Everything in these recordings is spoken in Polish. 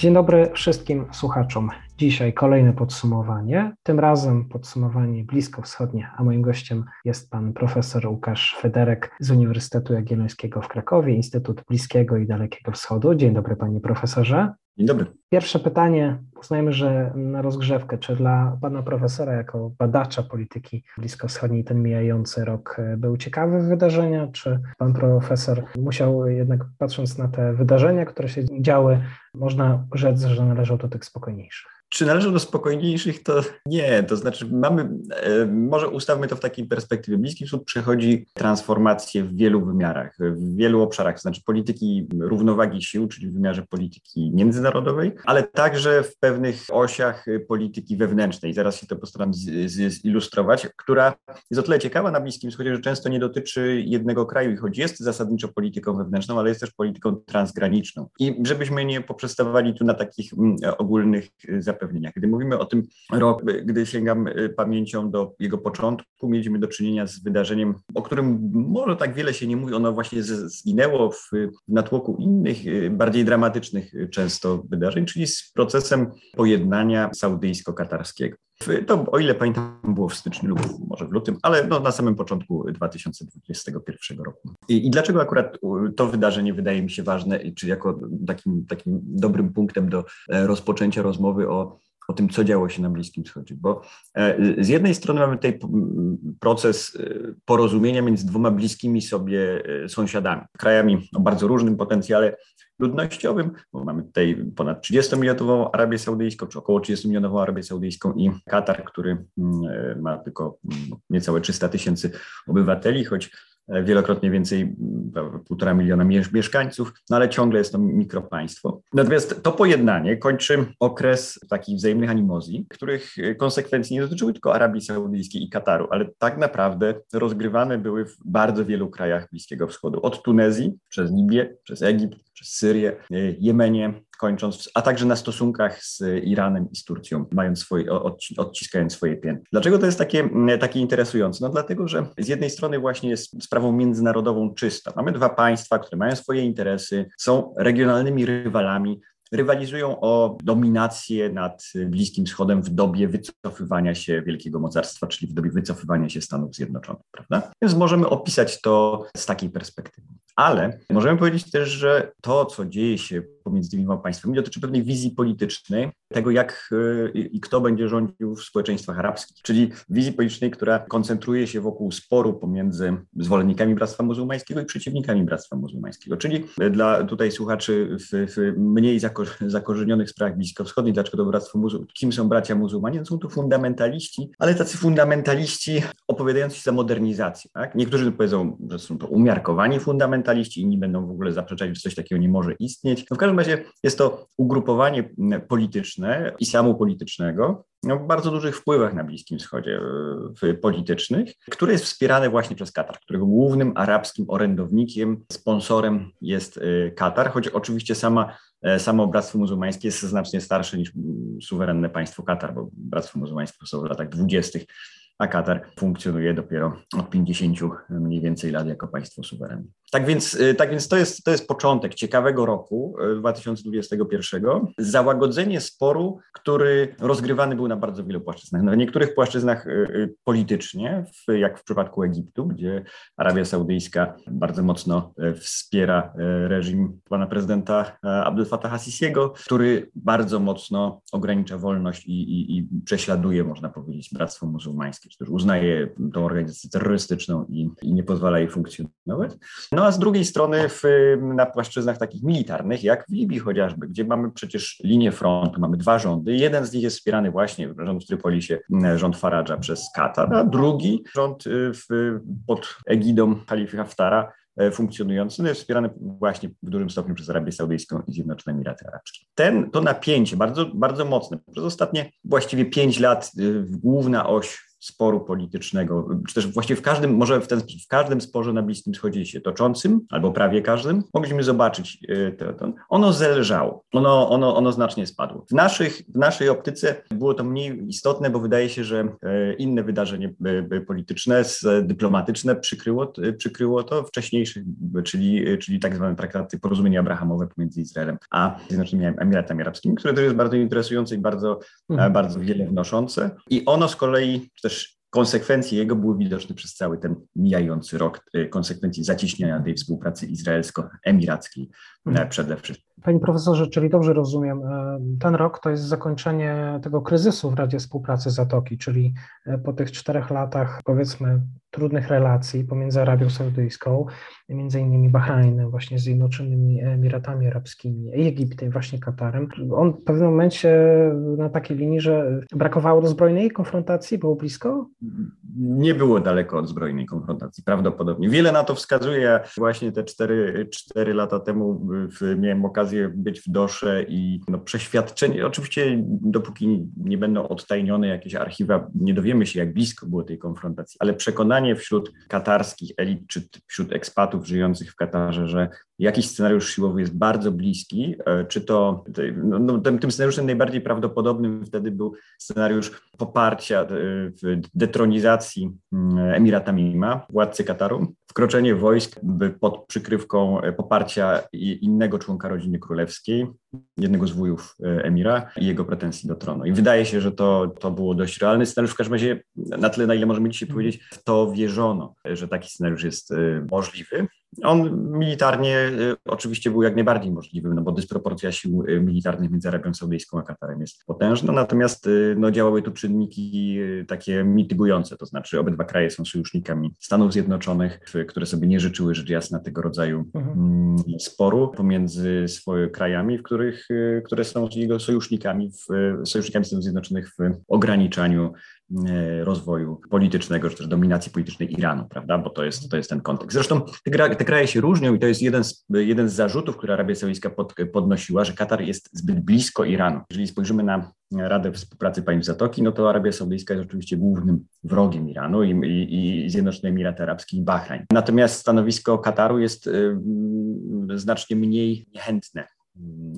Dzień dobry wszystkim słuchaczom. Dzisiaj kolejne podsumowanie, tym razem podsumowanie bliskowschodnie, a moim gościem jest pan profesor Łukasz Federek z Uniwersytetu Jagiellońskiego w Krakowie, Instytut Bliskiego i Dalekiego Wschodu. Dzień dobry panie profesorze. Dzień dobry. Pierwsze pytanie, uznajmy, że na rozgrzewkę, czy dla pana profesora jako badacza polityki bliskowschodniej ten mijający rok był ciekawy wydarzenia, czy pan profesor musiał jednak patrząc na te wydarzenia, które się działy, można rzec, że należał do tych spokojniejszych? Czy należą do spokojniejszych? To nie. To znaczy, mamy, e, może ustawmy to w takiej perspektywie. Bliski Wschód przechodzi transformację w wielu wymiarach, w wielu obszarach, to znaczy polityki równowagi sił, czyli w wymiarze polityki międzynarodowej, ale także w pewnych osiach polityki wewnętrznej. Zaraz się to postaram zilustrować, która jest o tyle ciekawa na Bliskim Wschodzie, że często nie dotyczy jednego kraju i choć jest zasadniczo polityką wewnętrzną, ale jest też polityką transgraniczną. I żebyśmy nie poprzestawali tu na takich mm, ogólnych zapisach, zapewnienia. Gdy mówimy o tym rok, gdy sięgam y, pamięcią do jego początku, mieliśmy do czynienia z wydarzeniem, o którym może tak wiele się nie mówi, ono właśnie zginęło w, natłoku innych, y, bardziej dramatycznych często wydarzeń, czyli z procesem pojednania saudyjsko-katarskiego. To, o ile pamiętam, było w styczniu lub może w lutym, ale no, na samym początku 2021 roku. I, I, dlaczego akurat to wydarzenie wydaje mi się ważne, czy jako takim, takim dobrym punktem do e, rozpoczęcia rozmowy o o tym, co działo się na Bliskim Wschodzie. Bo e, z jednej strony mamy tutaj proces e, porozumienia między dwoma bliskimi sobie sąsiadami, krajami o bardzo różnym potencjale ludnościowym, bo mamy tutaj ponad 30-milionową Arabię Saudyjską, czy około 30-milionową Arabię Saudyjską i Katar, który mm, e, ma tylko mm, niecałe 300 tysięcy obywateli, choć wielokrotnie więcej, półtora miliona mieszkańców, no ale ciągle jest to mikropaństwo. Natomiast to pojednanie kończy okres takich wzajemnych animozji, których konsekwencji nie dotyczyły tylko Arabii Saudyjskiej i Kataru, ale tak naprawdę rozgrywane były w bardzo wielu krajach Bliskiego Wschodu. Od Tunezji, przez Libię, przez Egipt, przez Syrię, Jemenie, kończąc, a także na stosunkach z Iranem i z Turcją, mając swoje, odciskając swoje pięty. Dlaczego to jest takie, takie interesujące? No dlatego, że z jednej strony właśnie jest sprawą międzynarodową czysta. Mamy dwa państwa, które mają swoje interesy, są regionalnymi rywalami, rywalizują o dominację nad Bliskim Wschodem w dobie wycofywania się wielkiego mocarstwa, czyli w dobie wycofywania się Stanów Zjednoczonych, prawda? Więc możemy opisać to z takiej perspektywy. Ale możemy powiedzieć też, że to, co dzieje się pomiędzy tymi dwoma państwami, dotyczy pewnej wizji politycznej, tego jak y, i kto będzie rządził w społeczeństwach arabskich, czyli wizji politycznej, która koncentruje się wokół sporu pomiędzy zwolennikami Bractwa Muzułmańskiego i przeciwnikami Bractwa Muzułmańskiego. Czyli dla tutaj słuchaczy w, w mniej zako, zakorzenionych sprawach bliskowschodnich, dlaczego to Bractwo Muzułmańskie, kim są bracia muzułmanie? No są to fundamentaliści, ale tacy fundamentaliści opowiadający się za modernizację. Tak? Niektórzy powiedzą, że są to umiarkowani fundamentaliści, inni będą w ogóle zaprzeczać, że coś takiego nie może istnieć. No w każdym razie jest to ugrupowanie polityczne, islamu politycznego, o bardzo dużych wpływach na Bliskim Wschodzie politycznych, które jest wspierane właśnie przez Katar, którego głównym arabskim orędownikiem, sponsorem jest y, Katar, choć oczywiście sama e, Samo Bractwo Muzułmańskie jest znacznie starsze niż suwerenne państwo Katar, bo Bractwo Muzułmańskie powstało w latach dwudziestych a Katar funkcjonuje dopiero od 50 mniej więcej lat jako państwo suwerenne. Tak więc, y, tak więc to, jest, to jest początek ciekawego roku 2021. Y, Załagodzenie sporu, który rozgrywany był na bardzo wielu płaszczyznach. Na niektórych płaszczyznach y, politycznie, jak w przypadku Egiptu, gdzie Arabia Saudyjska bardzo mocno wspiera reżim pana prezydenta Abdel Fattah Sisiego, który bardzo mocno ogranicza wolność i, i, i prześladuje, można powiedzieć, Bractwo Muzułmańskie czy też uznaje tą organizację terrorystyczną i, i nie pozwala jej funkcjonować. No a z drugiej strony w, na płaszczyznach takich militarnych, jak w Libii chociażby, gdzie mamy przecież linię frontu, mamy dwa rządy. Jeden z nich jest wspierany właśnie, rząd w Trypolisie, rząd Faradża przez Katar, a drugi rząd y, w, pod egidą Halify Haftara funkcjonujący, no jest wspierany właśnie w dużym stopniu przez Arabię Saudyjską i Zjednoczone Emiraty Arabskie. Ten, to napięcie bardzo, bardzo mocne przez ostatnie właściwie pięć lat główna oś sporu politycznego, czy też właściwie w każdym, może w, ten, w każdym sporze na Bliskim Wschodzie się toczącym, albo prawie każdym, mogliśmy zobaczyć y, to, to. Ono zelżało, ono, ono, ono znacznie spadło. W, naszych, w naszej optyce było to mniej istotne, bo wydaje się, że y, inne wydarzenie y, polityczne, dyplomatyczne przykryło, przykryło to wcześniejszych, czyli, czyli tak zwane traktaty, porozumienia abrahamowe pomiędzy Izraelem a Zjednoczonymi Emiratami Arabskimi, które też jest bardzo interesujące i bardzo, mhm. bardzo wiele wnoszące. I ono z kolei, czy też konsekwencje jego były widoczne przez cały ten mijający rok, y, konsekwencje zacieśniania tej współpracy izraelsko-emirackiej. Przede wszystkim. Panie profesorze, czyli dobrze rozumiem, e, ten rok to jest zakończenie tego kryzysu w Radzie Współpracy Zatoki, czyli e, po tych czterech latach, powiedzmy, trudnych relacji pomiędzy Arabią Saudyjską, między innymi Bahrajnem, właśnie Zjednoczonymi Emiratami Arabskimi, Egiptem, właśnie Katarem. On w pewnym momencie na takiej linii, że brakowało do zbrojnej konfrontacji, było blisko? Nie było daleko od zbrojnej konfrontacji, prawdopodobnie. Wiele na to wskazuje. Właśnie te cztery, cztery lata temu miałem okazję być w Dosze i no, przeświadczenie, oczywiście dopóki nie będą odtajnione jakieś archiwa, nie dowiemy się, jak blisko było tej konfrontacji, ale przekonanie wśród katarskich elit czy wśród ekspatów żyjących w Katarze, że jakiś scenariusz siłowy jest bardzo bliski, e, czy to no, no, tym, tym scenariuszem najbardziej prawdopodobnym wtedy był scenariusz poparcia e, detronizacji mm, Emirata Mima, władcy Kataru, wkroczenie wojsk pod przykrywką e, poparcia innego członka rodziny królewskiej, jednego z wujów emira i jego pretensji do tronu. I wydaje się, że to, to było dość realny scenariusz. W każdym razie, na tyle, na ile możemy dzisiaj powiedzieć, w to wierzono, że taki scenariusz jest możliwy. On militarnie y, oczywiście był jak najbardziej możliwy, no bo dysproporcja sił y, militarnych między Arabią Saudyjską a Katarem jest potężna, natomiast y, no, działały tu czynniki takie mitygujące, to znaczy obydwa kraje są sojusznikami Stanów Zjednoczonych, które sobie nie życzyły rzecz jasna tego rodzaju mhm. Mm, sporu pomiędzy swoimi krajami, w których, które są jego sojusznikami, w, sojusznikami Stanów Zjednoczonych w ograniczaniu rozwoju politycznego, czy też dominacji politycznej Iranu, prawda, bo to jest, to jest ten kontekst. Zresztą te, te kraje się różnią i to jest jeden z, jeden z zarzutów, które Arabia Saudyjska pod, podnosiła, że Katar jest zbyt blisko Iranu. Jeżeli spojrzymy na Radę Współpracy Państw Zatoki, no to Arabia Saudyjska jest oczywiście głównym wrogiem Iranu i, i, i Zjednoczone Emiraty Arabskie i Bahrain. Natomiast stanowisko Kataru jest y, znacznie mniej niechętne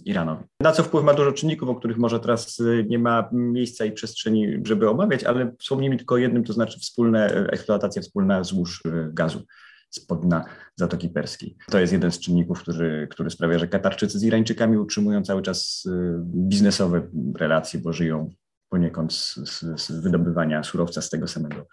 Iranowi. Na co wpływ ma dużo czynników, o których może teraz y, nie ma miejsca i przestrzeni, żeby omawiać, ale wspomnijmy tylko o jednym, to znaczy wspólne, y, eksploatacja wspólna złóż y, gazu spod dna Zatoki Perskiej. To jest jeden z czynników, który, który sprawia, że Katarczycy z Irańczykami utrzymują cały czas biznesowe relacje, bo żyją poniekąd z, z, z wydobywania surowca z tego samego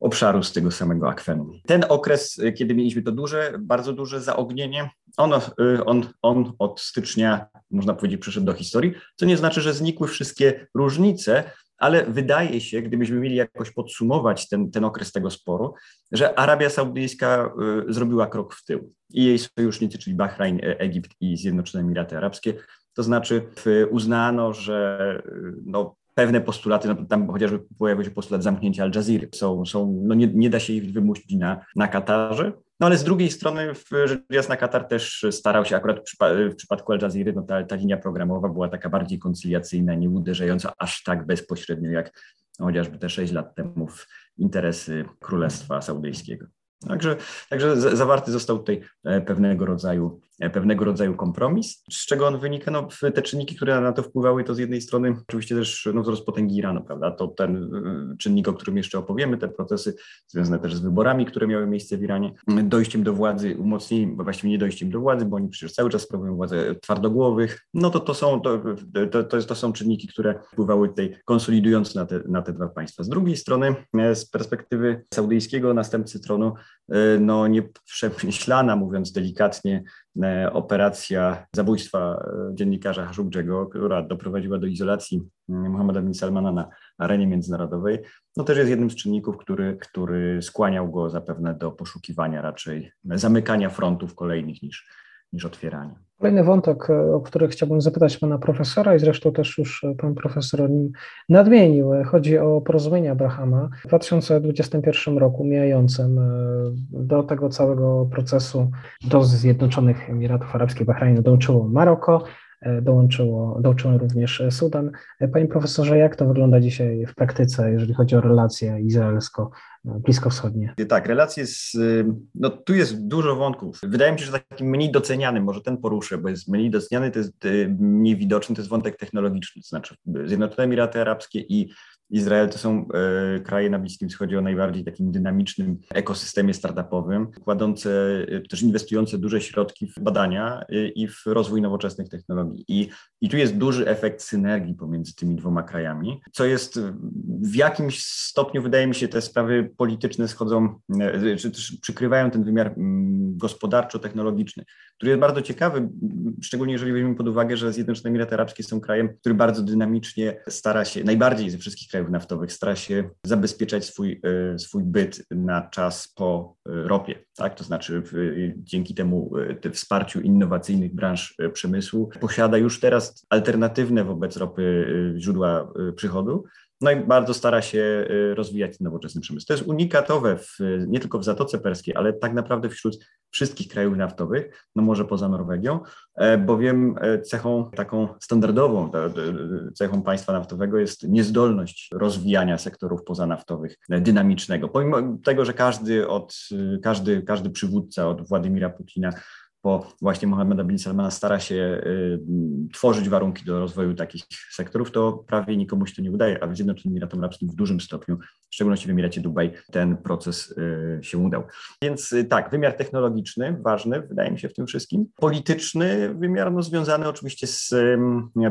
obszaru z tego samego akwenu. Ten okres, y, kiedy mieliśmy to duże, bardzo duże zaognienie, on, y, on, on od stycznia, można powiedzieć, przeszedł do historii, co nie znaczy, że znikły wszystkie różnice, ale wydaje się, gdybyśmy mieli jakoś podsumować ten, ten okres tego sporu, że Arabia Saudyjska y, zrobiła krok w tył i jej sojusznicy, czyli Bahrain, e, Egipt i Zjednoczone Emiraty Arabskie, to znaczy uznano, że no, pewne postulaty, no tam chociażby pojawił się postulat zamknięcia Al Jazeera, są, są, no nie, nie da się ich wymusić na, na Katarze. No ale z drugiej strony, rzecz jasna, Katar też starał się akurat w, przypa w przypadku Al Jazeera, no ta, ta linia programowa była taka bardziej koncyliacyjna, nie uderzająca aż tak bezpośrednio, jak chociażby te sześć lat temu w interesy Królestwa Saudyjskiego. Także, także zawarty został tutaj e, pewnego rodzaju pewnego rodzaju kompromis. Z czego on wynika? No, te czynniki, które na to wpływały, to z jednej strony oczywiście też no, wzrost potęgi Iranu, prawda? To ten e, czynnik, o którym jeszcze opowiemy, te procesy związane też z wyborami, które miały miejsce w Iranie, dojściem do władzy, umocnieniem, właściwie nie dojściem do władzy, bo oni przecież cały czas sprawują władzę twardogłowych, no to to są, to, to, to, to są czynniki, które wpływały tutaj konsolidując na te, na te dwa państwa. Z drugiej strony, e, z perspektywy saudyjskiego następcy tronu, no nieprzemyślana, mówiąc delikatnie, E, operacja zabójstwa e, dziennikarza Hashoggiego, która doprowadziła do izolacji mm, Mohammeda bin Salmana na arenie międzynarodowej, no też jest jednym z czynników, który, który skłaniał go zapewne do poszukiwania raczej zamykania frontów kolejnych niż, niż otwierania. Kolejny wątek, e, o który chciałbym zapytać pana profesora i zresztą też już pan profesor nim nadmienił. Chodzi o porozumienie Abrahama w 2021 roku, mijającym e, do tego całego procesu do Zjednoczonych Emiratów Arabskich Bahrajnu dołączyło Maroko, e, dołączyło, dołączył również Sudan. Panie profesorze, jak to wygląda dzisiaj w praktyce, jeżeli chodzi o relacje izraelsko bliskowschodnie. Tak, relacje z. No tu jest dużo wątków. Wydaje mi się, że takim mniej docenianym, może ten poruszę, bo jest mniej doceniany, to jest mniej widoczny, to jest wątek technologiczny. To znaczy Zjednoczone Emiraty Arabskie i Izrael to są e, kraje na Bliskim Wschodzie o najbardziej takim dynamicznym ekosystemie startupowym, kładące, e, też inwestujące duże środki w badania e, i w rozwój nowoczesnych technologii. I, I tu jest duży efekt synergii pomiędzy tymi dwoma krajami, co jest w jakimś stopniu, wydaje mi się, te sprawy polityczne schodzą, czy też przykrywają ten wymiar mm, gospodarczo-technologiczny, który jest bardzo ciekawy, szczególnie jeżeli weźmiemy pod uwagę, że Zjednoczone Emiraty Arabskie są krajem, który bardzo dynamicznie stara się, najbardziej ze wszystkich krajów, krajów naftowych stara się zabezpieczać swój, e, swój byt na czas po e, ropie. Tak? To znaczy dzięki temu e, wsparciu innowacyjnych branż przemysłu posiada już teraz alternatywne wobec ropy źródła przychodu, no i bardzo stara się y, rozwijać nowoczesny przemysł. To jest unikatowe w, nie tylko w Zatoce Perskiej, ale tak naprawdę wśród wszystkich krajów naftowych, no może poza Norwegią, e, bowiem e, cechą taką standardową, cechą państwa naftowego jest niezdolność rozwijania sektorów pozanaftowych e, dynamicznego. Pomimo tego, że każdy, od, każdy, każdy przywódca od Władimira Putina bo właśnie Mohammed bin Salman stara się y, tworzyć warunki do rozwoju takich sektorów, to prawie nikomu się to nie udaje, a w Zjednoczonym Emiratom Arabskim w dużym stopniu, w szczególności w Emiracie Dubaj, ten proces y, się udał. Więc y, tak, wymiar technologiczny, ważny, wydaje mi się w tym wszystkim. Polityczny wymiar, no, związany oczywiście z,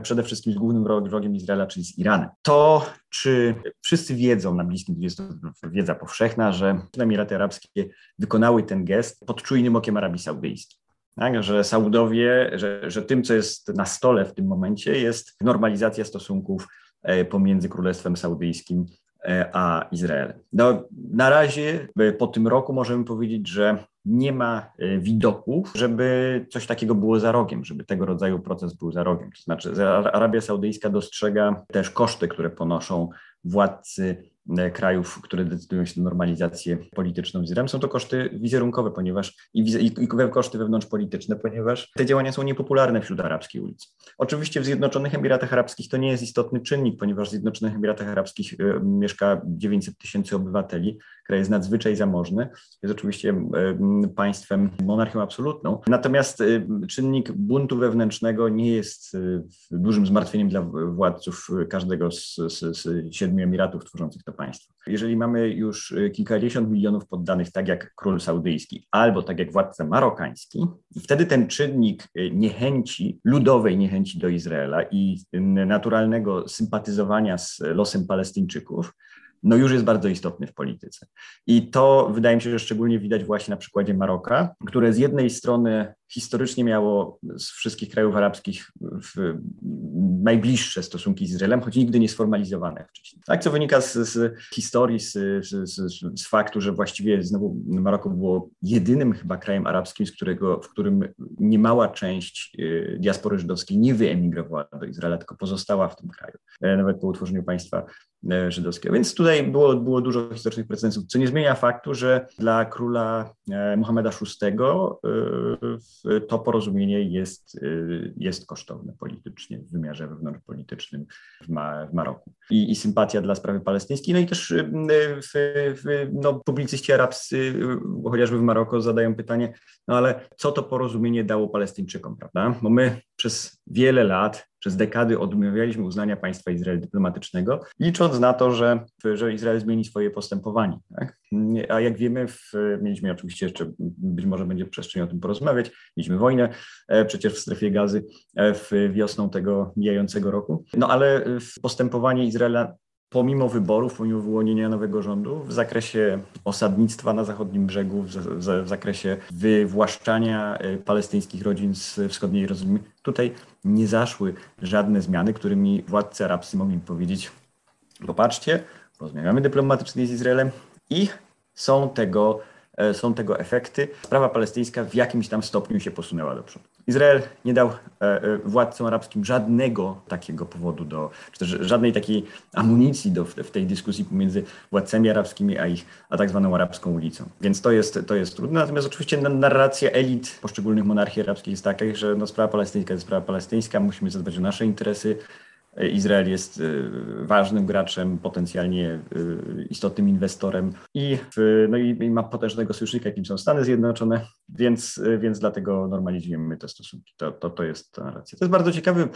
przede wszystkim z głównym wrogiem Izraela, czyli z Iranem. To, czy wszyscy wiedzą na Bliskim, jest wiedza powszechna, że Emiraty Arabskie wykonały ten gest pod czujnym okiem Arabii Saudyjskiej tak? że Saudowie, że, że tym, co jest na stole w tym momencie, jest normalizacja stosunków e, pomiędzy Królestwem Saudyjskim e, a Izraelem. No, na razie e, po tym roku możemy powiedzieć, że nie ma widoków, żeby coś takiego było za rogiem, żeby tego rodzaju proces był za rogiem. To znaczy, Arabia Saudyjska dostrzega też koszty, które ponoszą władcy krajów, które decydują się na normalizację polityczną z Izraelem, są to koszty wizerunkowe, ponieważ i, i, i koszty wewnątrzpolityczne, ponieważ te działania są niepopularne wśród arabskiej ulicy. Oczywiście w Zjednoczonych Emiratach Arabskich to nie jest istotny czynnik, ponieważ w Zjednoczonych Emiratach Arabskich y, mieszka 900 tysięcy obywateli, kraj jest nadzwyczaj zamożny, jest oczywiście y, państwem monarchią absolutną. Natomiast y, czynnik buntu wewnętrznego nie jest dużym zmartwieniem dla władców każdego z, z, z siedmiu emiratów tworzących to Jeżeli mamy już y, kilkadziesiąt milionów poddanych, tak jak król saudyjski, albo tak jak władca marokański, wtedy ten czynnik y, niechęci, ludowej niechęci do Izraela i y, naturalnego sympatyzowania z losem Palestyńczyków no już jest bardzo istotny w polityce. I to wydaje mi się, że szczególnie widać właśnie na przykładzie Maroka, które z jednej strony historycznie miało z wszystkich krajów arabskich najbliższe stosunki z Izraelem, choć nigdy nie sformalizowane wcześniej. Tak, co wynika z, z historii, z, z, z, faktu, że właściwie znowu Maroko było jedynym chyba krajem arabskim, z którego, w którym niemała część y, diaspory żydowskiej nie wyemigrowała do Izraela, tylko pozostała w tym kraju, e, nawet po utworzeniu państwa e, żydowskiego. Więc tutaj było, było dużo historycznych precedensów, co nie zmienia faktu, że dla króla e, Mohameda VI to porozumienie jest, jest kosztowne politycznie w wymiarze wewnątrzpolitycznym w, Ma w Maroku. I, I, sympatia dla sprawy palestyńskiej, no i też w, w, no, publicyści arabscy, chociażby w Maroku, zadają pytanie, no ale co to porozumienie dało Palestyńczykom, prawda? Bo my przez wiele lat, przez dekady odmawialiśmy uznania państwa Izrael dyplomatycznego, licząc na to, że, że Izrael zmieni swoje postępowanie. Tak? A jak wiemy, w, mieliśmy oczywiście jeszcze, być może będzie przestrzeń o tym porozmawiać, mieliśmy wojnę e, przecież w strefie gazy e, w wiosną tego mijającego roku, no ale postępowanie Izraela pomimo wyborów, pomimo wyłonienia nowego rządu w zakresie osadnictwa na zachodnim brzegu, w, w, w zakresie wywłaszczania e, palestyńskich rodzin z wschodniej Jerozolimy, tutaj nie zaszły żadne zmiany, którymi władcy arabscy mogli powiedzieć, popatrzcie, rozmawiamy dyplomatycznie z Izraelem i są tego, e, są tego efekty. Sprawa palestyńska w jakimś tam stopniu się posunęła do przodu. Izrael nie dał władcom arabskim żadnego takiego powodu do, czy też żadnej takiej amunicji do, w tej dyskusji pomiędzy władcami arabskimi a ich, a tak zwaną arabską ulicą. Więc to jest, to jest trudne. Natomiast oczywiście narracja elit poszczególnych monarchii arabskich jest taka, że no, sprawa palestyńska jest sprawa palestyńska, musimy zadbać o nasze interesy, Izrael jest y, ważnym graczem, potencjalnie y, istotnym inwestorem i, no i, ma potężnego sojusznika, jakim są Stany Zjednoczone, więc, y, więc dlatego normalizujemy te stosunki. To, to, to jest ta racja. To jest bardzo ciekawy,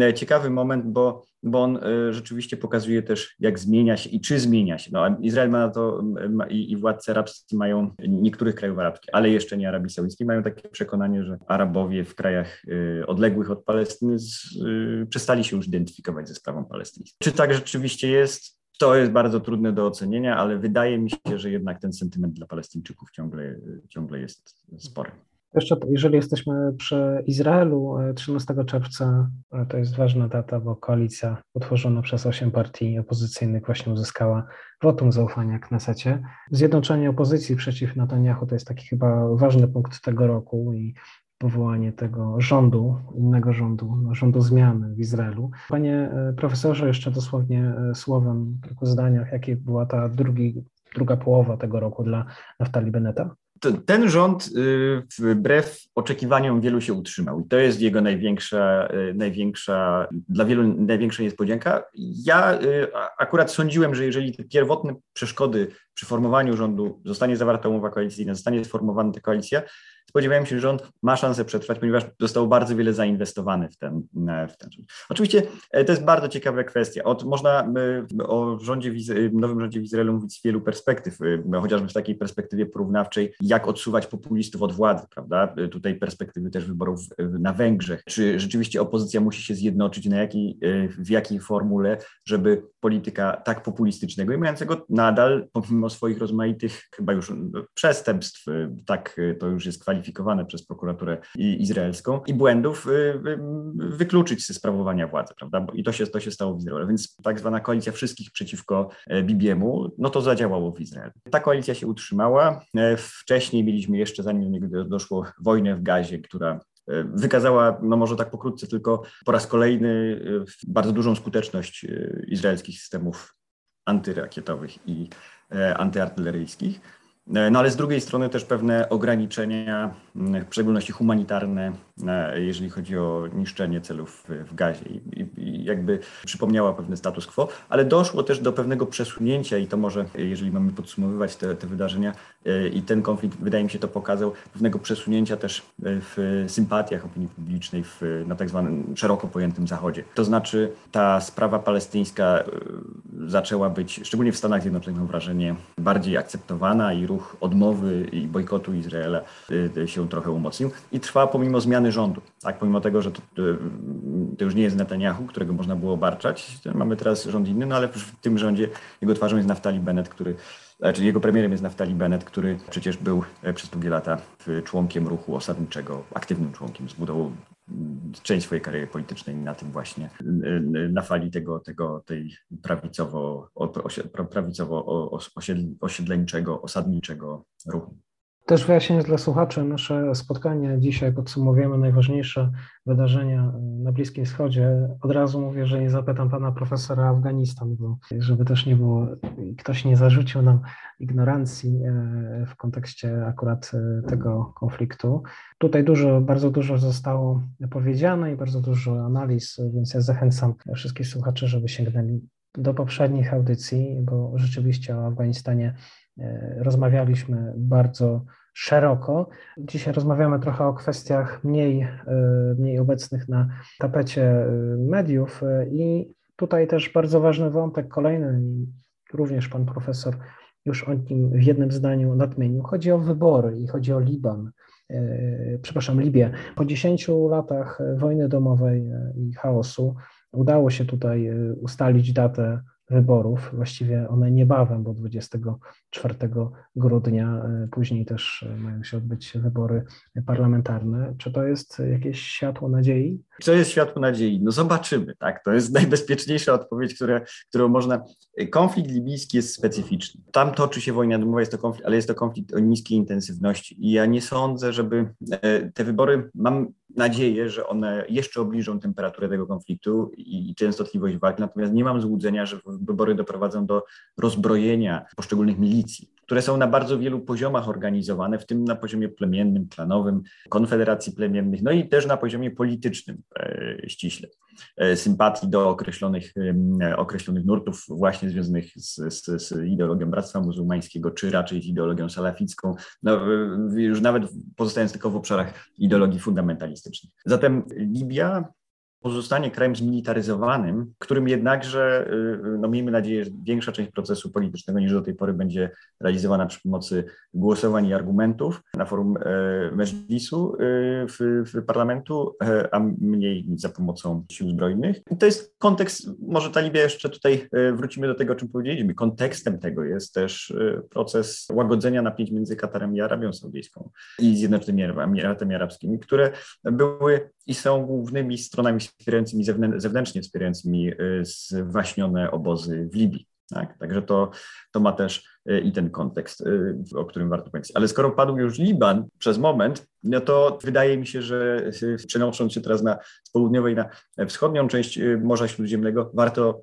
e, ciekawy moment, bo, bo on e, rzeczywiście pokazuje też, jak zmienia się i czy zmienia się. No, Izrael ma na to ma, i, i władcy arabscy mają niektórych krajów arabskich, ale jeszcze nie Arabii Saudyjskiej, mają takie przekonanie, że Arabowie w krajach odległych od Palestyny z, przestali się już identyfikować ze sprawą palestyńską. Czy tak rzeczywiście jest? To jest bardzo trudne do ocenienia, ale wydaje mi się, że jednak ten sentyment dla Palestyńczyków ciągle, ciągle jest spory. Jeszcze, jeżeli jesteśmy przy Izraelu, 13 e, czerwca e, to jest ważna data, bo koalicja utworzona przez osiem partii opozycyjnych właśnie uzyskała wotum zaufania Knesecie. Zjednoczenie opozycji przeciw Netanyahu to jest taki chyba ważny punkt tego roku i powołanie tego rządu, innego rządu, no, rządu zmiany w Izraelu. Panie e, profesorze, jeszcze dosłownie słowem, kilku zdaniach, jakie była ta drugi, druga połowa tego roku dla Naftali Beneta? Ten rząd y, wbrew oczekiwaniom wielu się utrzymał i to jest jego największa, y, największa, dla wielu największa niespodzianka. Ja y, akurat sądziłem, że jeżeli te pierwotne przeszkody przy formowaniu rządu zostanie zawarta umowa koalicyjna, zostanie sformowana ta koalicja, spodziewałem się, że rząd ma szansę przetrwać, ponieważ zostało bardzo wiele zainwestowane w ten, w ten rząd. Oczywiście e, to jest bardzo ciekawa kwestia. Od, można o rządzie, nowym rządzie w Izraelu mówić z wielu perspektyw, chociażby w takiej perspektywie porównawczej, jak odsuwać populistów od władzy, prawda? E, tutaj perspektywy też wyborów na Węgrzech. Czy rzeczywiście opozycja musi się zjednoczyć, na jakiej, e, w jakiej formule, żeby polityka tak populistycznego i mającego nadal, pomimo swoich rozmaitych chyba już przestępstw, tak to już jest kwalifikowane, przez prokuraturę izraelską i błędów y, y, wykluczyć ze sprawowania władzy, prawda? I to się, to się stało w Izraelu. Więc tak zwana koalicja wszystkich przeciwko e, Bibiemu, no to zadziałało w Izraelu. Ta koalicja się utrzymała. E, wcześniej mieliśmy jeszcze, zanim do niego doszło, wojnę w Gazie, która e, wykazała, no może tak pokrótce, tylko po raz kolejny bardzo dużą skuteczność izraelskich systemów antyrakietowych i antyartyleryjskich. E, no ale z drugiej strony też pewne ograniczenia, w szczególności humanitarne, e, jeżeli chodzi o niszczenie celów w gazie i, jakby przypomniała pewny status quo, ale doszło też do pewnego przesunięcia i to może, jeżeli mamy podsumowywać te, te wydarzenia e, i ten konflikt, wydaje mi się to pokazał, pewnego przesunięcia też w sympatiach opinii publicznej w, na tak zwanym szeroko pojętym Zachodzie. To znaczy ta sprawa palestyńska zaczęła być, szczególnie w Stanach Zjednoczonych mam wrażenie, bardziej akceptowana i ruch odmowy i bojkotu Izraela y, się trochę umocnił i trwa pomimo zmiany rządu. Tak, pomimo tego, że to, y, to już nie jest Netanyahu, którego można było obarczać, mamy teraz rząd inny, no ale w tym rządzie jego twarzą jest Naftali Bennett, który czyli jego premierem jest Naftali Bennett, który przecież był e, przez długie lata członkiem ruchu osadniczego, aktywnym członkiem, zbudował część swojej kariery politycznej na tym właśnie, na fali tego, tego tej prawicowo, prawicowo osiedleńczego, osadniczego ruchu. Też wyjaśnienie dla słuchaczy, nasze spotkanie dzisiaj podsumowujemy najważniejsze wydarzenia na Bliskim Wschodzie. Od razu mówię, że nie zapytam pana profesora Afganistan, bo żeby też nie było, ktoś nie zarzucił nam ignorancji e, w kontekście akurat e, tego konfliktu. Tutaj dużo, bardzo dużo zostało powiedziane i bardzo dużo analiz, więc ja zachęcam wszystkich słuchaczy, żeby sięgnęli do poprzednich audycji, bo rzeczywiście o Afganistanie rozmawialiśmy bardzo szeroko. Dzisiaj rozmawiamy trochę o kwestiach mniej, e, mniej obecnych na tapecie e, mediów i tutaj też bardzo ważny wątek kolejny, również pan profesor już o nim w jednym zdaniu nadmienił. Chodzi o wybory i chodzi o Liban. Przepraszam, Libię. Po 10 latach wojny domowej i chaosu udało się tutaj ustalić datę wyborów, właściwie one niebawem, bo 24 grudnia, e, później też e, mają się odbyć wybory parlamentarne. Czy to jest jakieś światło nadziei? Co jest światło nadziei? No zobaczymy, tak? To jest najbezpieczniejsza odpowiedź, która, którą można. Konflikt libijski jest specyficzny. Tam toczy się wojna domowa, jest to konflikt, ale jest to konflikt o niskiej intensywności. I ja nie sądzę, żeby e, te wybory, mam nadzieję, że one jeszcze obniżą temperaturę tego konfliktu i częstotliwość walk, natomiast nie mam złudzenia, że wybory doprowadzą do rozbrojenia poszczególnych milicji które są na bardzo wielu poziomach organizowane, w tym na poziomie plemiennym, klanowym, konfederacji plemiennych, no i też na poziomie politycznym e, ściśle. E, sympatii do określonych, określonych nurtów właśnie związanych z, z, z ideologią Bractwa Muzułmańskiego, czy raczej z ideologią salaficką, no, już nawet pozostając tylko w obszarach ideologii fundamentalistycznych. Zatem Libia pozostanie krajem zmilitaryzowanym, którym jednakże, y, no miejmy nadzieję, że większa część procesu politycznego niż do tej pory będzie realizowana przy pomocy głosowań i argumentów na forum e, Mejlisu y, w, w parlamentu, e, a mniej za pomocą sił zbrojnych. I to jest kontekst, może ta Libia jeszcze tutaj e, wrócimy do tego, o czym powiedzieliśmy. Kontekstem tego jest też proces łagodzenia napięć między Katarem i Arabią Saudyjską i Zjednoczonymi Emiratami Arabskimi, które były i są głównymi stronami wspierającymi zewnętrznie wspierającymi y, zwaśnione obozy w Libii. Tak? Także to, to ma też i ten kontekst, y, o którym warto powiedzieć. Ale skoro padł już Liban przez moment, no to wydaje mi się, że przenosząc się teraz na z południowej na wschodnią część Morza Śródziemnego, warto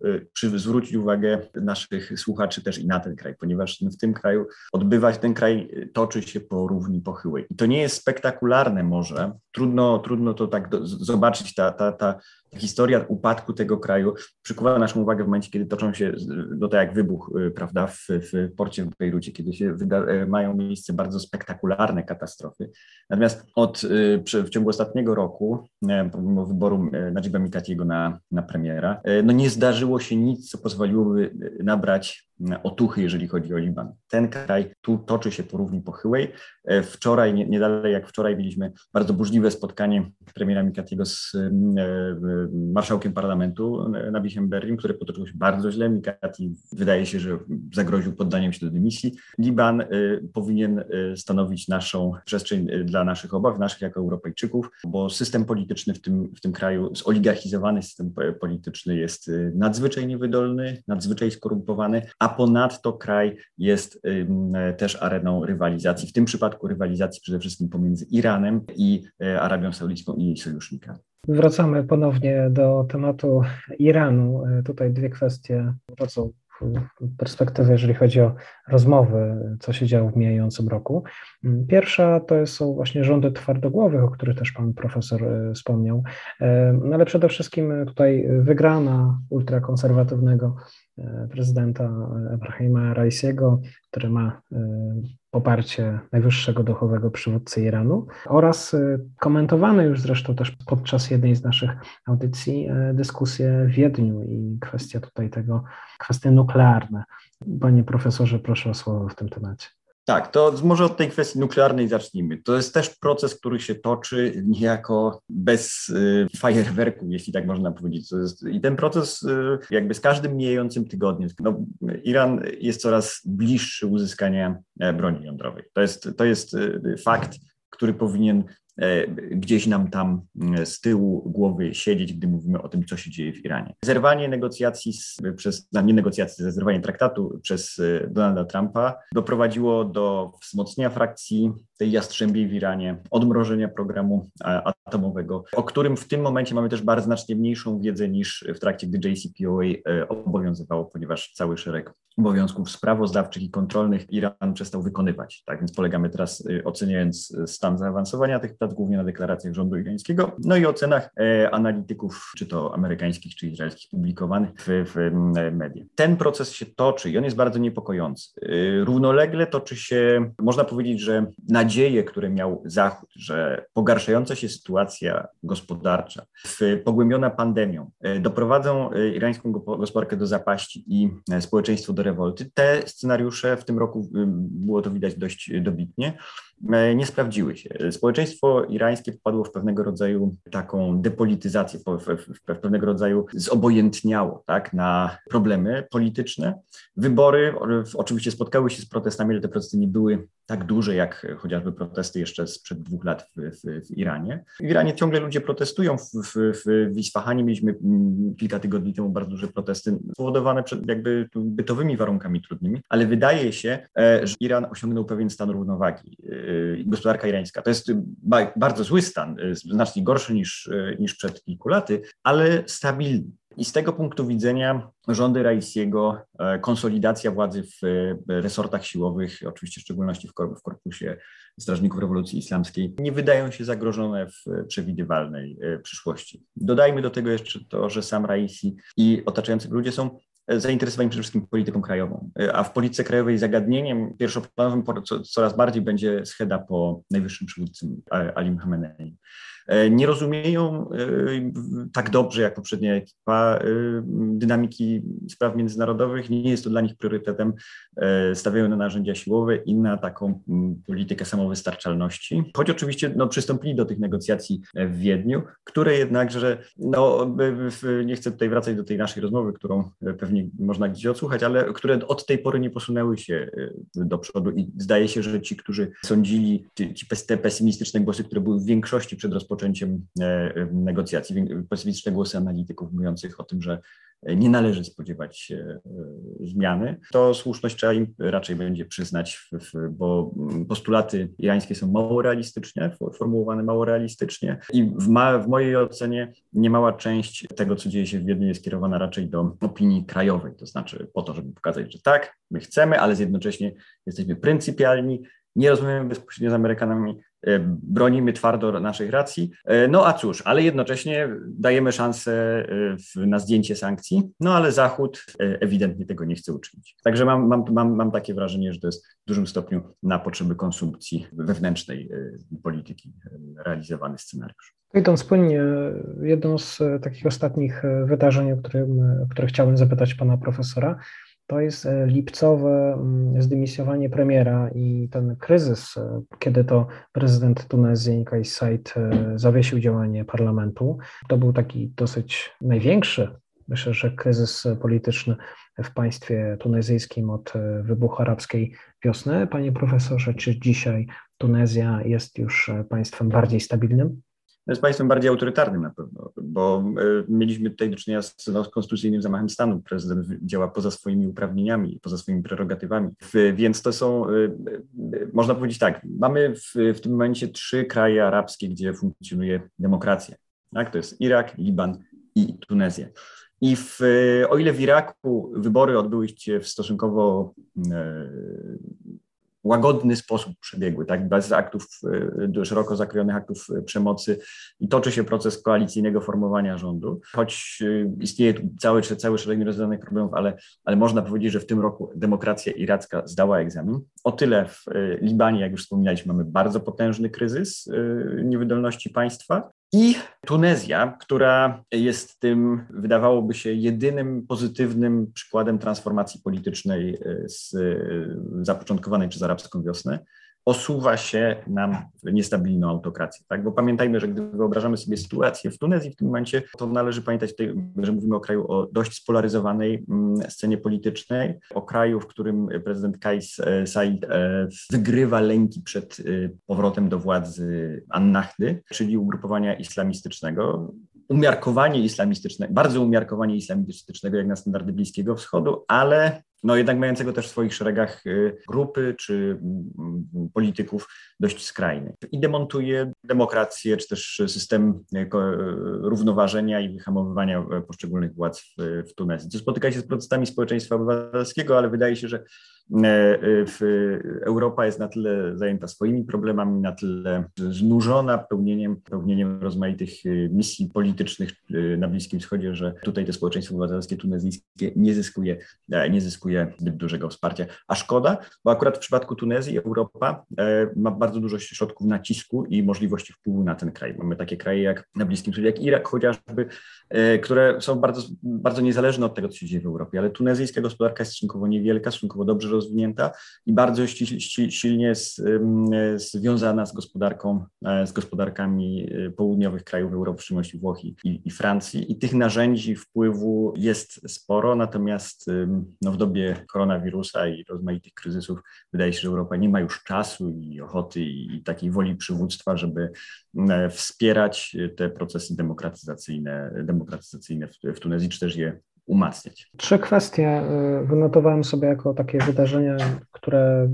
zwrócić uwagę naszych słuchaczy też i na ten kraj, ponieważ w tym kraju odbywać ten kraj toczy się po równi pochyłej. I to nie jest spektakularne morze, trudno, trudno to tak do, zobaczyć, ta, ta, ta historia upadku tego kraju przykuwa naszą uwagę w momencie, kiedy toczą się, no tak jak wybuch, prawda, w, w porcie w Bejrucie, kiedy się wyda, y, mają miejsce bardzo spektakularne katastrofy. Natomiast od, y, w ciągu ostatniego roku, pomimo wyboru Najiba Mikatiego na, na premiera, no nie zdarzyło się nic, co pozwoliłoby nabrać otuchy, jeżeli chodzi o Liban. Ten kraj tu toczy się po równi pochyłej. E, wczoraj, nie, nie dalej jak wczoraj, mieliśmy bardzo burzliwe spotkanie premiera Mikatiego z e, marszałkiem parlamentu Nabichem Berrim, które potoczyło się bardzo źle. Mikati wydaje się, że zagroził poddaniem się do dymisji. Liban e, powinien stanowić naszą przestrzeń dla naszych obaw, naszych jako Europejczyków, bo system polityczny w tym, w tym kraju, zoligarchizowany system polityczny jest nadzwyczaj niewydolny, nadzwyczaj skorumpowany, a ponadto kraj jest też areną rywalizacji, w tym przypadku rywalizacji przede wszystkim pomiędzy Iranem i e, Arabią Saudyjską i jej sojusznikami. Wracamy ponownie do tematu Iranu. E, tutaj dwie kwestie wrócą perspektywy, jeżeli chodzi o rozmowy, co się działo w mijającym roku. Pierwsza to są właśnie rządy twardogłowych, o których też pan profesor e, wspomniał, no ale przede wszystkim tutaj wygrana ultrakonserwatywnego E, prezydenta Ebrahima Raisiego, który ma e, poparcie najwyższego duchowego przywódcy Iranu oraz e, komentowane już zresztą też podczas jednej z naszych audycji dyskusje w Wiedniu i kwestia tutaj tego, kwestie nuklearne. Panie profesorze, proszę o słowo w tym temacie. Tak, to może od tej kwestii nuklearnej zacznijmy. To jest też proces, który się toczy niejako bez y, fajerwerku, jeśli tak można powiedzieć. Jest, I ten proces y, jakby z każdym mijającym tygodniem, no, Iran jest coraz bliższy uzyskania e, broni jądrowej. To jest, to jest y, fakt, który powinien gdzieś nam tam e, z tyłu głowy siedzieć, gdy mówimy o tym, co się dzieje w Iranie. Zerwanie negocjacji, z, przez, nie negocjacji, zerwanie traktatu przez e, Donalda Trumpa doprowadziło do wzmocnienia frakcji tej jastrzębiej w Iranie, odmrożenia programu atomowego, o którym w tym momencie mamy też bardzo znacznie mniejszą wiedzę niż w trakcie, gdy JCPOA obowiązywało, ponieważ cały szereg obowiązków sprawozdawczych i kontrolnych Iran przestał wykonywać. Tak więc polegamy teraz, oceniając stan zaawansowania tych prac, głównie na deklaracjach rządu irańskiego, no i ocenach e, analityków, czy to amerykańskich, czy izraelskich, publikowanych w, w mediach. Ten proces się toczy i on jest bardzo niepokojący. E, równolegle toczy się, można powiedzieć, że nadzieje, które miał Zachód, że pogarszająca się sytuacja gospodarcza, pogłębiona pandemią, e, doprowadzą irańską gospodarkę do zapaści i społeczeństwo do rewolty. Te scenariusze w tym roku było to widać dość dobitnie. E, nie sprawdziły się. Społeczeństwo irańskie popadło w pewnego rodzaju taką depolityzację, w pewnego rodzaju zobojętniało tak, na problemy polityczne. Wybory oczywiście spotkały się z protestami, ale te protesty nie były tak duże jak chociażby protesty jeszcze sprzed dwóch lat w, w, w Iranie. W Iranie ciągle ludzie protestują. W, w, w Isfahanie mieliśmy mm, kilka tygodni temu bardzo duże protesty spowodowane przed jakby bytowymi warunkami trudnymi, ale wydaje się, e, że Iran osiągnął pewien stan równowagi. E, gospodarka irańska to jest bardzo zły stan, e, znacznie gorszy niż, niż przed kilku laty, ale stabilny. I z tego punktu widzenia rządy Raisiego, e, konsolidacja władzy w resortach siłowych, oczywiście w szczególności w korpusie Strażników Rewolucji Islamskiej, nie wydają się zagrożone w przewidywalnej e, przyszłości. Dodajmy do tego jeszcze to, że sam Raisi i otaczający ludzie są zainteresowani przede wszystkim polityką krajową, e, a w polityce krajowej zagadnieniem pierwszoplanowym coraz bardziej będzie scheda po najwyższym przywódcy Ali Khamenei. E, nie rozumieją e, tak dobrze jak poprzednia ekipa e, dynamiki spraw międzynarodowych. Nie jest to dla nich priorytetem. Stawiają na narzędzia siłowe i na taką politykę samowystarczalności. Choć oczywiście no, przystąpili do tych negocjacji w Wiedniu, które jednakże, no, nie chcę tutaj wracać do tej naszej rozmowy, którą pewnie można gdzieś odsłuchać, ale które od tej pory nie posunęły się do przodu i zdaje się, że ci, którzy sądzili, ci, te pesymistyczne głosy, które były w większości przed rozpoczęciem rozpoczęciem e, negocjacji. Pesymistyczne głosy analityków mówiących o tym, że nie należy spodziewać się e, zmiany, to słuszność trzeba im raczej będzie przyznać, bo postulaty irańskie są mało realistycznie, formułowane mało realistycznie i w, ma, w mojej ocenie niemała część tego, co dzieje się w Wiedniu jest kierowana raczej do opinii krajowej, to znaczy po to, żeby pokazać, że tak, my chcemy, ale jednocześnie jesteśmy pryncypialni, nie rozmawiamy bezpośrednio z Amerykanami, e, bronimy twardo naszych racji. E, no a cóż, ale jednocześnie dajemy szansę e, na zdjęcie sankcji, no ale Zachód ewidentnie tego nie chce uczynić. Także mam, mam, mam, mam takie wrażenie, że to jest w dużym stopniu na potrzeby konsumpcji wewnętrznej polityki realizowany scenariusz. Idąc płynnie, jedno z takich ostatnich wydarzeń, o, którym, o które chciałbym zapytać pana profesora, to jest e, lipcowe mm, zdymisjowanie premiera i ten kryzys, e, kiedy to prezydent Tunezji Kais Saied e, zawiesił działanie parlamentu. To był taki dosyć największy, myślę, że kryzys polityczny w państwie tunezyjskim od wybuchu arabskiej wiosny. Panie profesorze, czy dzisiaj Tunezja jest już państwem bardziej stabilnym? Jest państwem bardziej autorytarnym na pewno, bo e, mieliśmy tutaj do czynienia z, z konstytucyjnym zamachem stanu. Prezydent działa poza swoimi uprawnieniami, poza swoimi prerogatywami. Więc to są, e, e, można powiedzieć tak, mamy w, w tym momencie trzy kraje arabskie, gdzie funkcjonuje demokracja. Tak? To jest Irak, Liban i Tunezja. I w, o ile w Iraku wybory odbyły się w stosunkowo łagodny sposób przebiegły, tak, bez aktów, e, szeroko zakrojonych aktów e, przemocy i toczy się proces koalicyjnego formowania rządu, choć e, istnieje tu cały, cały szereg nierozwiązanych problemów, ale, ale można powiedzieć, że w tym roku demokracja iracka zdała egzamin. O tyle w Libanie, jak już wspominaliśmy, mamy bardzo potężny kryzys niewydolności państwa, i Tunezja, która jest tym, wydawałoby się, jedynym pozytywnym przykładem transformacji politycznej e, z, e, zapoczątkowanej przez arabską wiosnę, osuwa się nam w niestabilną autokrację. Tak? Bo pamiętajmy, że gdy wyobrażamy sobie sytuację w Tunezji w tym momencie, to należy pamiętać, tutaj, że mówimy o kraju o dość spolaryzowanej mm, scenie politycznej, o kraju, w którym prezydent Kais e, Said e, wygrywa lęki przed e, powrotem do władzy Annahdy, czyli ugrupowania islamistycznego umiarkowanie islamistyczne, bardzo umiarkowanie islamistycznego jak na standardy Bliskiego Wschodu, ale no jednak mającego też w swoich szeregach y, grupy czy mm, polityków dość skrajnych. I demontuje demokrację, czy też system y, y, równoważenia i wyhamowywania poszczególnych władz w, w Tunezji. To spotyka się z protestami społeczeństwa obywatelskiego, ale wydaje się, że w Europa jest na tyle zajęta swoimi problemami, na tyle znużona pełnieniem, pełnieniem rozmaitych misji politycznych na Bliskim Wschodzie, że tutaj to społeczeństwo obywatelskie tunezyjskie nie zyskuje, nie zyskuje zbyt dużego wsparcia. A szkoda, bo akurat w przypadku Tunezji Europa e, ma bardzo dużo środków nacisku i możliwości wpływu na ten kraj. Mamy takie kraje jak na Bliskim Wschodzie, jak Irak chociażby, e, które są bardzo, bardzo niezależne od tego, co się dzieje w Europie, ale tunezyjska gospodarka jest stosunkowo niewielka, stosunkowo dobrze rozwinięta i bardzo silnie z, związana z gospodarką, e, z gospodarkami południowych krajów Europy, w szczególności Włoch i, i Francji. I tych narzędzi wpływu jest sporo, natomiast no, w dobie dobie koronawirusa i rozmaitych kryzysów wydaje się, że Europa nie ma już czasu i ochoty i takiej woli przywództwa, żeby e, wspierać te procesy demokratyzacyjne, demokratyzacyjne w Tunezji, czy też je umacniać. Trzy kwestie y, wynotowałem sobie jako takie wydarzenia, które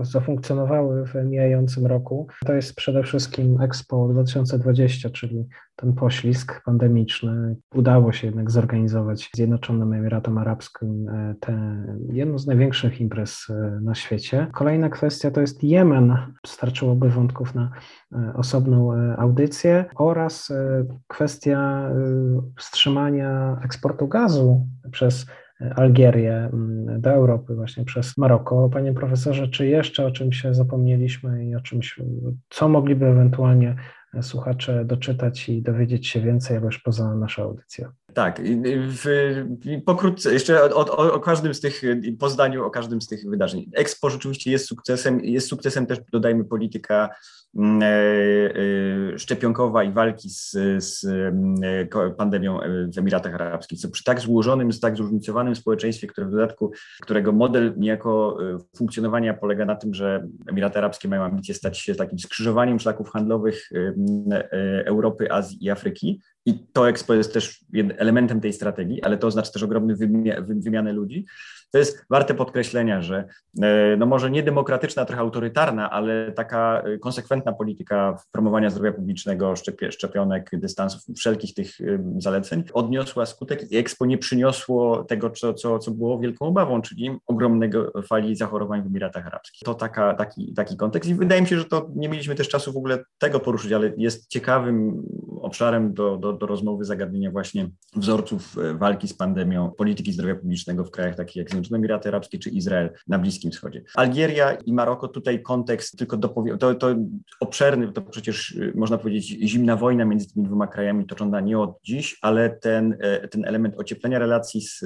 zafunkcjonowały w mijającym roku. To jest przede wszystkim Expo 2020, czyli ten poślizg pandemiczny. Udało się jednak zorganizować Zjednoczonym Emiratom Arabskim e, te, jedną z największych imprez e, na świecie. Kolejna kwestia to jest Jemen. Starczyłoby wątków na osobną audycję oraz kwestia wstrzymania eksportu gazu przez Algierię do Europy, właśnie przez Maroko. Panie profesorze, czy jeszcze o czymś zapomnieliśmy i o czymś, co mogliby ewentualnie słuchacze doczytać i dowiedzieć się więcej, albo już poza naszą audycją? Tak, w, pokrótce jeszcze o, o, o, każdym z tych, po zdaniu o każdym z tych wydarzeń. Expo rzeczywiście jest sukcesem, jest sukcesem też, dodajmy, polityka e, e, szczepionkowa i walki z, z e, pandemią w Emiratach Arabskich, co przy tak złożonym, tak zróżnicowanym społeczeństwie, które w dodatku, którego model niejako funkcjonowania polega na tym, że Emiraty Arabskie mają ambicje stać się takim skrzyżowaniem szlaków handlowych Europy, Azji i Afryki, i to Expo jest też elementem tej strategii, ale to oznacza też ogromny wymianę ludzi to jest warte podkreślenia, że e, no może nie demokratyczna, trochę autorytarna, ale taka e, konsekwentna polityka promowania zdrowia publicznego, szczepionek, dystansów, wszelkich tych zaleceń odniosła skutek i Expo nie przyniosło tego, co, co, co było wielką obawą, czyli ogromnego fali zachorowań w Emiratach Arabskich. To taka, taki, taki kontekst i wydaje mi się, że to nie mieliśmy też czasu w ogóle tego poruszyć, ale jest ciekawym obszarem do, do, do rozmowy zagadnienia właśnie wzorców e, walki z pandemią, polityki zdrowia publicznego w krajach takich jak Zjednoczone Emiraty Arabskie czy Izrael na Bliskim Wschodzie. Algieria i Maroko, tutaj kontekst tylko dopowiem, to, to obszerny, to przecież y, można powiedzieć zimna wojna między tymi dwoma krajami toczona nie od dziś, ale ten, e, ten element ocieplenia relacji z,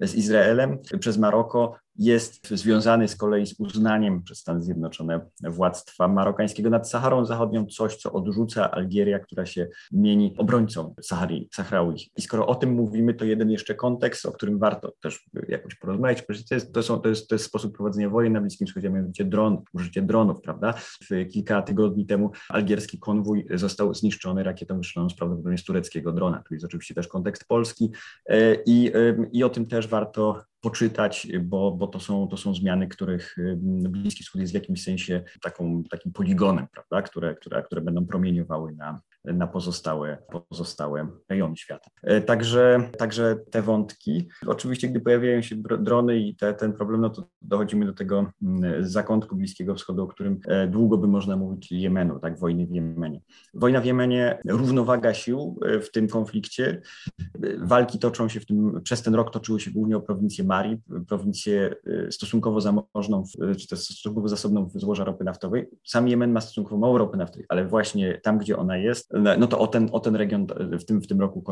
z Izraelem przez Maroko jest związany z kolei z uznaniem przez Stany Zjednoczone władztwa marokańskiego nad Saharą Zachodnią, coś, co odrzuca Algieria, która się mieni obrońcą Sahary, Sahrauich. I skoro o tym mówimy, to jeden jeszcze kontekst, o którym warto też jakoś porozmawiać, to jest, to, są, to, jest, to jest sposób prowadzenia wojen na Bliskim Wschodzie, mianowicie dron, użycie dronów, prawda? Kilka tygodni temu algierski konwój został zniszczony rakietą wystrzeloną z prawdopodobnie z tureckiego drona. Tu jest oczywiście też kontekst polski e, i, i o tym też warto poczytać, bo, bo to, są, to są zmiany, których Bliski Wschód jest w jakimś sensie taką, takim poligonem, prawda? Które, które, które będą promieniowały na, na pozostałe, pozostałe rejony świata. E, także, także te wątki. Oczywiście, gdy pojawiają się drony i te, ten problem, no to dochodzimy do tego mm, zakątku Bliskiego Wschodu, o którym e, długo by można mówić Jemenu, tak, wojny w Jemenie. Wojna w Jemenie, równowaga sił e, w tym konflikcie. Walki toczą się w tym, przez ten rok toczyły się głównie o prowincję Mari, prowincję stosunkowo zamożną, czy też stosunkowo zasobną w złoża ropy naftowej. Sam Jemen ma stosunkowo mało ropy naftowej, ale właśnie tam, gdzie ona jest, no to o ten, o ten region w tym, w tym roku,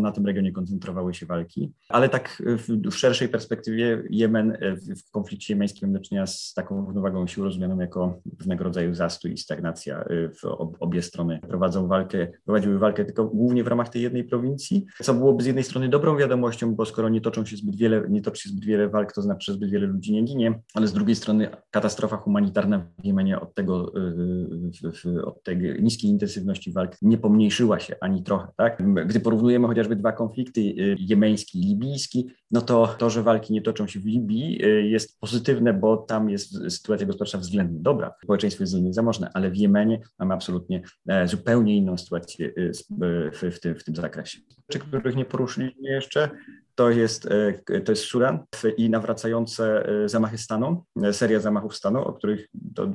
na tym regionie koncentrowały się walki, ale tak w, w szerszej perspektywie Jemen w konflikcie jemeńskim mamy do czynienia z taką równowagą sił rozumianą jako pewnego rodzaju zastój i stagnacja. W obie strony prowadzą walkę, prowadziły walkę tylko głównie w ramach tej jednej prowincji, co byłoby z jednej strony dobrą wiadomością, bo skoro nie toczą się zbyt wiele, nie toczy się zbyt wiele walk, to znaczy, że zbyt wiele ludzi nie ginie, ale z drugiej strony katastrofa humanitarna w Jemenie od tego, od tej niskiej intensywności walk nie pomniejszyła się ani trochę. Tak? Gdy porównujemy chociażby dwa konflikty, y, jemeński i libijski, no to to, że walki nie toczą się w Libii y, jest pozytywne, bo tam jest sytuacja gospodarcza względnie dobra, społeczeństwo jest względnie zamożne, ale w Jemenie mamy absolutnie e, zupełnie inną sytuację y, w, w, tym, w tym zakresie. Rzeczy, których nie poruszyliśmy jeszcze, to jest, e, to jest Sudan i nawracające e, zamachy stanu, e, seria zamachów stanu, o których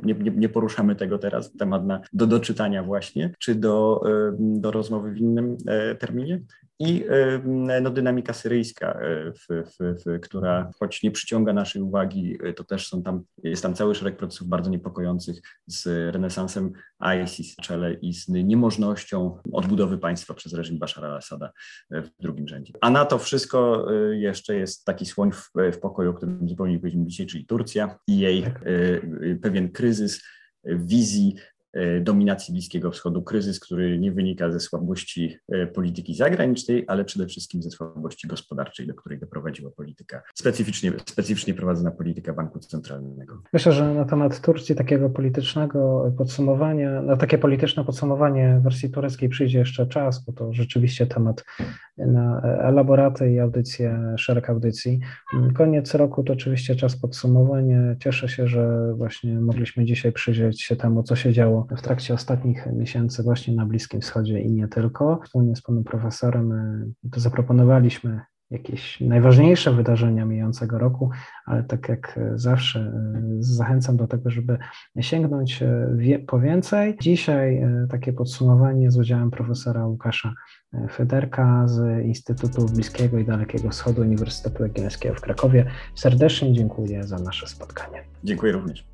nie, nie, nie, poruszamy tego teraz, temat na, do doczytania właśnie, czy do, do rozmowy w innym terminie i no, dynamika syryjska, e, w, w, w, która choć nie przyciąga naszej uwagi, e, to też są tam, jest tam cały szereg procesów bardzo niepokojących z renesansem ISIS w czele i z niemożnością odbudowy państwa przez reżim Bashara al-Assada e, w drugim rzędzie. A na to wszystko jeszcze jest taki słoń w, w pokoju, o którym zupełnie nie powiedzieliśmy dzisiaj, czyli Turcja i jej pewien kryzys wizji dominacji Bliskiego Wschodu, kryzys, który nie wynika ze słabości polityki zagranicznej, ale przede wszystkim ze słabości gospodarczej, do której doprowadziła polityka, specyficznie, specyficznie prowadzona polityka Banku Centralnego. Myślę, że na temat Turcji takiego politycznego podsumowania, na takie polityczne podsumowanie wersji tureckiej przyjdzie jeszcze czas, bo to rzeczywiście temat na elaboraty i audycje, szereg audycji. Koniec roku to oczywiście czas podsumowania. Cieszę się, że właśnie mogliśmy dzisiaj przyjrzeć się temu, co się działo w trakcie ostatnich miesięcy właśnie na Bliskim Wschodzie i nie tylko. Wspólnie z panem profesorem e, to zaproponowaliśmy jakieś najważniejsze wydarzenia mijającego roku, ale tak jak zawsze e, zachęcam do tego, żeby sięgnąć e, po więcej. Dzisiaj e, takie podsumowanie z udziałem profesora Łukasza Federka z Instytutu Bliskiego i Dalekiego Wschodu Uniwersytetu Jagiellońskiego w Krakowie. Serdecznie dziękuję za nasze spotkanie. Dziękuję również.